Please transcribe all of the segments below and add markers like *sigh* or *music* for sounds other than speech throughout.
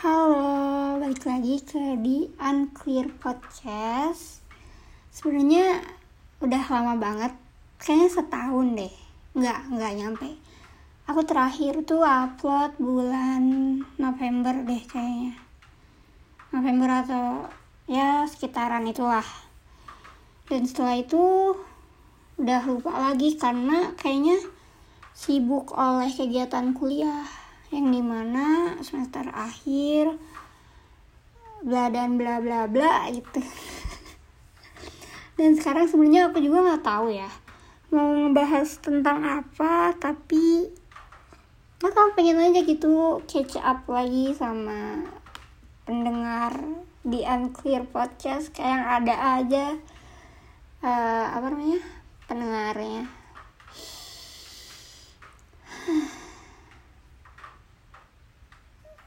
Halo, balik lagi ke di Unclear Podcast. Sebenarnya udah lama banget, kayaknya setahun deh. Nggak, nggak nyampe. Aku terakhir tuh upload bulan November deh kayaknya. November atau ya sekitaran itulah. Dan setelah itu udah lupa lagi karena kayaknya sibuk oleh kegiatan kuliah yang di mana semester akhir bla dan bla bla bla gitu. Dan sekarang sebenarnya aku juga nggak tahu ya mau ngebahas tentang apa tapi tahu pengen aja gitu catch up lagi sama pendengar di unclear podcast kayak yang ada aja uh, apa namanya pendengarnya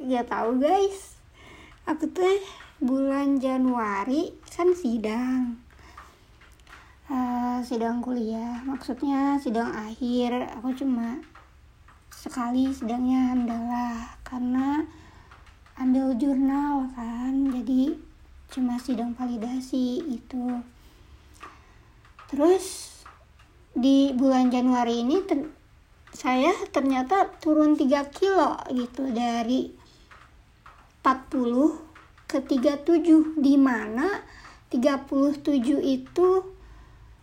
Gak tahu guys. Aku tuh bulan Januari kan sidang. Uh, sidang kuliah. Maksudnya sidang akhir. Aku cuma sekali sidangnya adalah karena ambil jurnal kan jadi cuma sidang validasi itu. Terus di bulan Januari ini ter saya ternyata turun 3 kilo gitu dari 40 ke 37 di mana 37 itu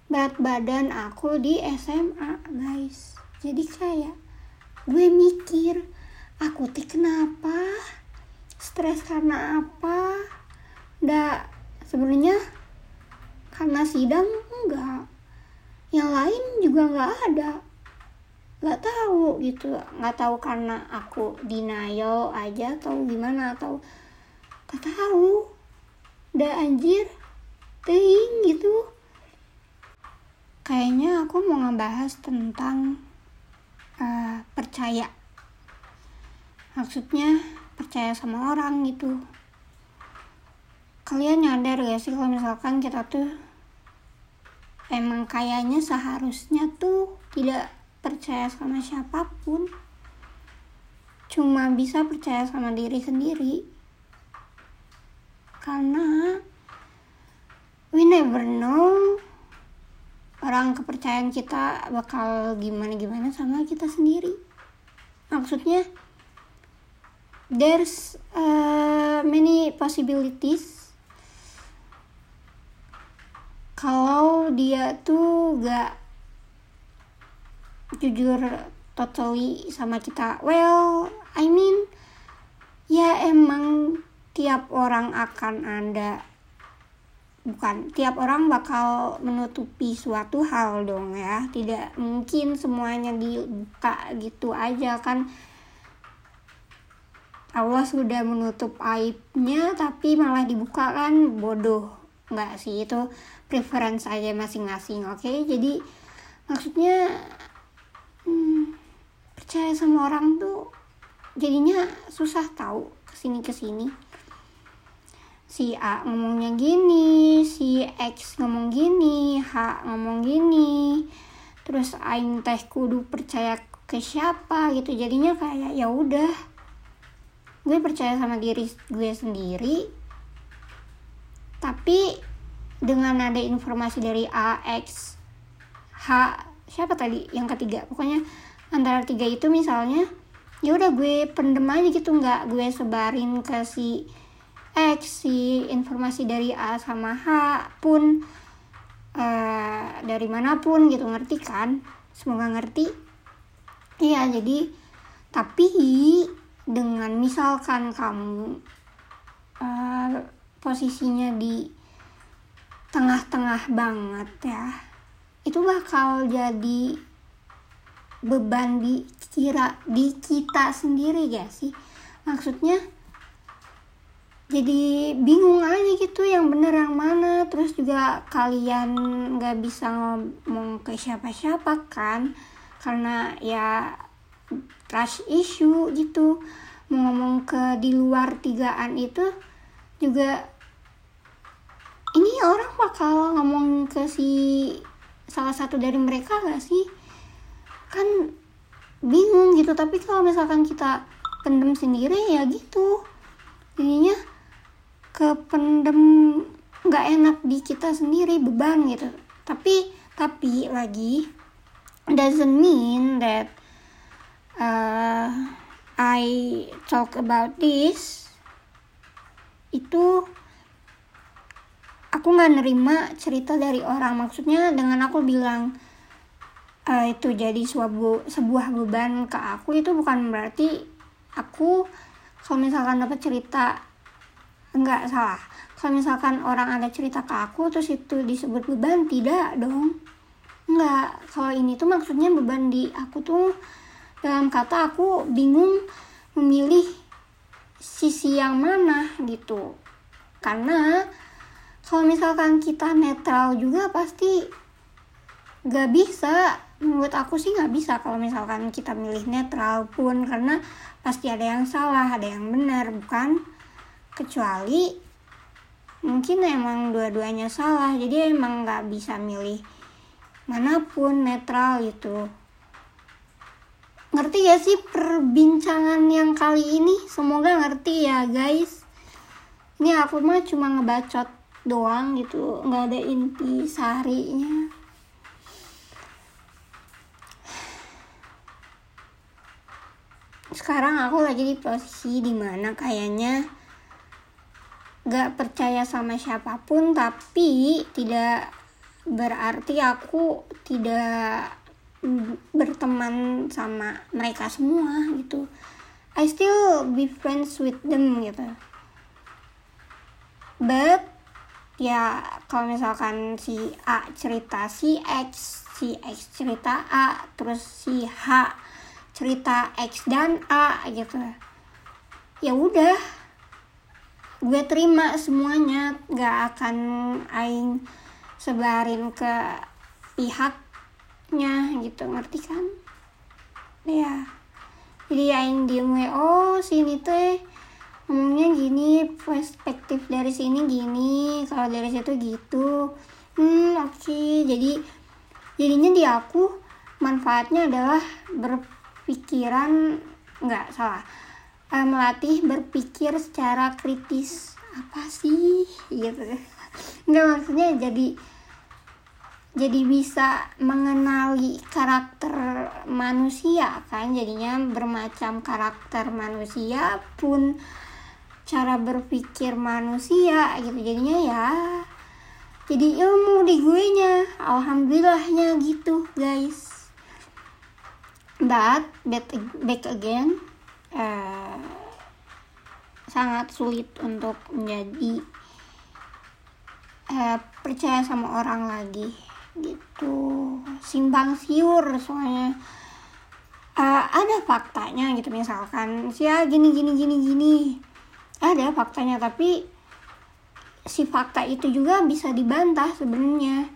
berat badan aku di SMA guys. Jadi kayak gue mikir aku tuh kenapa? Stres karena apa? Ndak sebenarnya karena sidang enggak. Yang lain juga nggak ada nggak tahu gitu. Nggak tahu karena aku denial aja atau gimana atau nggak tahu. Udah anjir ting gitu. Kayaknya aku mau ngebahas tentang uh, percaya. Maksudnya percaya sama orang gitu. Kalian nyadar gak sih kalau misalkan kita tuh emang kayaknya seharusnya tuh tidak percaya sama siapa pun cuma bisa percaya sama diri sendiri. Karena we never know orang kepercayaan kita bakal gimana-gimana sama kita sendiri. Maksudnya there's uh, many possibilities. Kalau dia tuh gak jujur totally sama kita. Well I mean ya emang tiap orang akan ada bukan tiap orang bakal menutupi suatu hal dong ya. Tidak mungkin semuanya dibuka gitu aja kan. Allah sudah menutup aibnya tapi malah dibuka kan. Bodoh nggak sih? Itu preference aja masing-masing oke? Okay? jadi maksudnya hmm, percaya sama orang tuh jadinya susah tahu ke sini ke sini. Si A ngomongnya gini si X ngomong gini H ngomong gini. Terus Aing teh kudu percaya ke siapa gitu jadinya kayak ya udah. Gue percaya sama diri gue sendiri. Tapi dengan ada informasi dari A X H siapa tadi? Yang ketiga. Pokoknya antara tiga itu misalnya ya udah gue pendem aja gitu nggak gue sebarin ke si X si informasi dari A sama H pun uh, dari mana pun gitu ngerti kan? Semoga ngerti. Iya jadi tapi dengan misalkan kamu uh, posisinya di tengah-tengah banget ya itu bakal jadi beban di kira di kita sendiri ya sih? Maksudnya jadi bingung aja gitu yang bener yang mana. Terus juga kalian nggak bisa ngomong ke siapa-siapa kan? Karena ya trust issue gitu. Mau ngomong ke di luar tigaan itu juga ini orang bakal ngomong ke si salah satu dari mereka gak sih? Kan bingung gitu tapi kalau misalkan kita pendem sendiri ya gitu. Kependem nggak enak di kita sendiri beban gitu. Tapi tapi lagi doesn't mean that uh, I talk about this. Itu aku nggak nerima cerita dari orang. Maksudnya dengan aku bilang uh, itu jadi sebuah sebuah beban ke aku itu bukan berarti aku kalau misalkan dapat cerita enggak salah. Kalau misalkan orang ada cerita ke aku terus itu disebut beban tidak dong. Enggak kalau ini tuh maksudnya beban di aku tuh dalam kata aku bingung memilih sisi yang mana gitu. Karena kalau misalkan kita netral juga pasti gak bisa. Menurut aku sih gak bisa kalau misalkan kita milih netral pun karena pasti ada yang salah ada yang benar bukan? Kecuali mungkin emang dua-duanya salah jadi emang nggak bisa milih mana pun netral itu ngerti ya sih perbincangan yang kali ini? Semoga ngerti ya guys. Ini aku mah cuma ngebacot doang gitu. Nggak ada inti seharinya. Sekarang aku lagi di posisi di mana kayaknya gak percaya sama siapa pun tapi tidak berarti aku tidak berteman sama mereka semua gitu. I still be friends with them gitu. But ya kalau misalkan si A cerita si X si X cerita A terus si H cerita X dan A gitu. Ya udah gue terima semuanya. Gak akan aing sebarin ke pihaknya gitu. Ngerti kan? Ya jadi aing diem oh sini teh ngomongnya gini perspektif dari sini gini kalau dari situ gitu. Hmm oke. Okay. jadi jadinya di aku manfaatnya adalah ber pikiran nggak salah uh, melatih berpikir secara kritis. Apa sih? Gitu. Nggak maksudnya jadi jadi bisa mengenali karakter manusia kan. Jadinya bermacam karakter manusia pun cara berpikir manusia gitu. Jadinya ya jadi ilmu di gue nya alhamdulillahnya gitu guys. But back, back again uh, sangat sulit untuk menjadi uh, percaya sama orang lagi gitu. Simpang siur soalnya. Uh, ada faktanya gitu misalkan sih gini gini gini gini ada faktanya tapi si fakta itu juga bisa dibantah sebenarnya.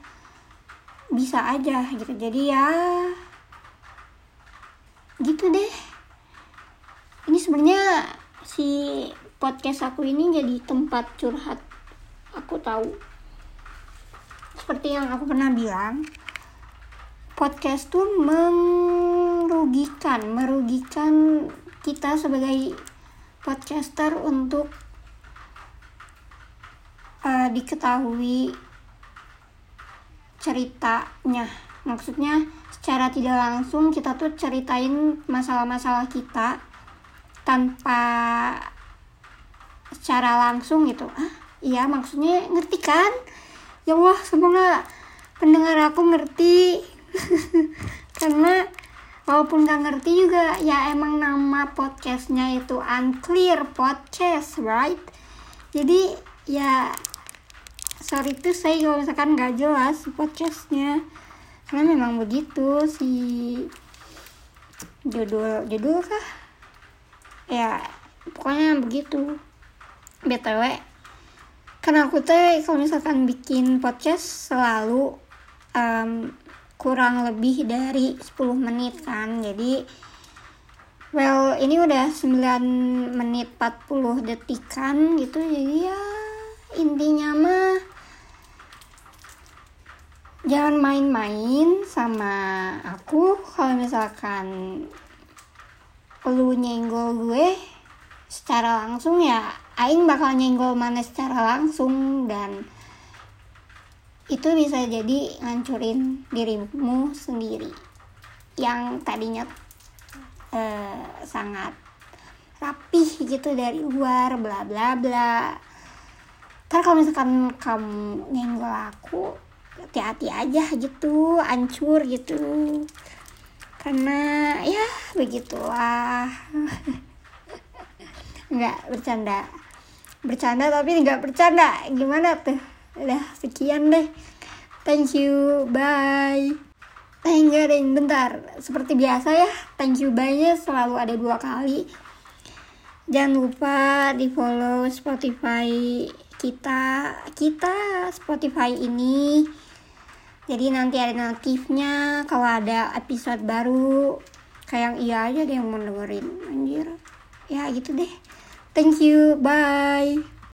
Bisa aja gitu. Jadi ya gitu deh. Ini sebenarnya si podcast aku ini jadi tempat curhat aku tahu. Seperti yang aku pernah bilang podcast tuh merugikan merugikan kita sebagai podcaster untuk uh, diketahui ceritanya. Maksudnya secara tidak langsung kita tuh ceritain masalah-masalah kita tanpa secara langsung gitu. Ah iya maksudnya ngerti kan? Ya Allah semoga pendengar aku ngerti. *laughs* Karena walaupun gak ngerti juga ya emang nama podcastnya itu unclear podcast right? Jadi ya sorry tuh saya kalau misalkan gak jelas podcastnya. Karena memang begitu si judul judul kah? Ya pokoknya begitu. Btw karena aku teh kalau misalkan bikin podcast selalu um, kurang lebih dari 10 menit kan. Jadi well ini udah 9 menit 40 detikan gitu. Jadi ya intinya mah jangan main-main sama aku. Kalau misalkan lu nyenggol gue secara langsung ya aing bakal nyenggol mana secara langsung dan itu bisa jadi ngancurin dirimu sendiri. Yang tadinya uh, sangat rapih gitu dari luar bla bla bla. Ntar kalau misalkan kamu nyenggol aku hati-hati aja gitu hancur gitu. Karena ya begitulah. *laughs* Nggak bercanda. Bercanda tapi nggak bercanda. Gimana tuh udah sekian deh. Thank you bye. Eh enggak deh bentar. Seperti biasa ya thank you bye nya selalu ada dua kali. Jangan lupa di follow Spotify kita kita Spotify ini. Jadi nanti ada notifnya kalau ada episode baru. Kayak yang iya aja deh yang mau dengerin anjir. Ya gitu deh. Thank you bye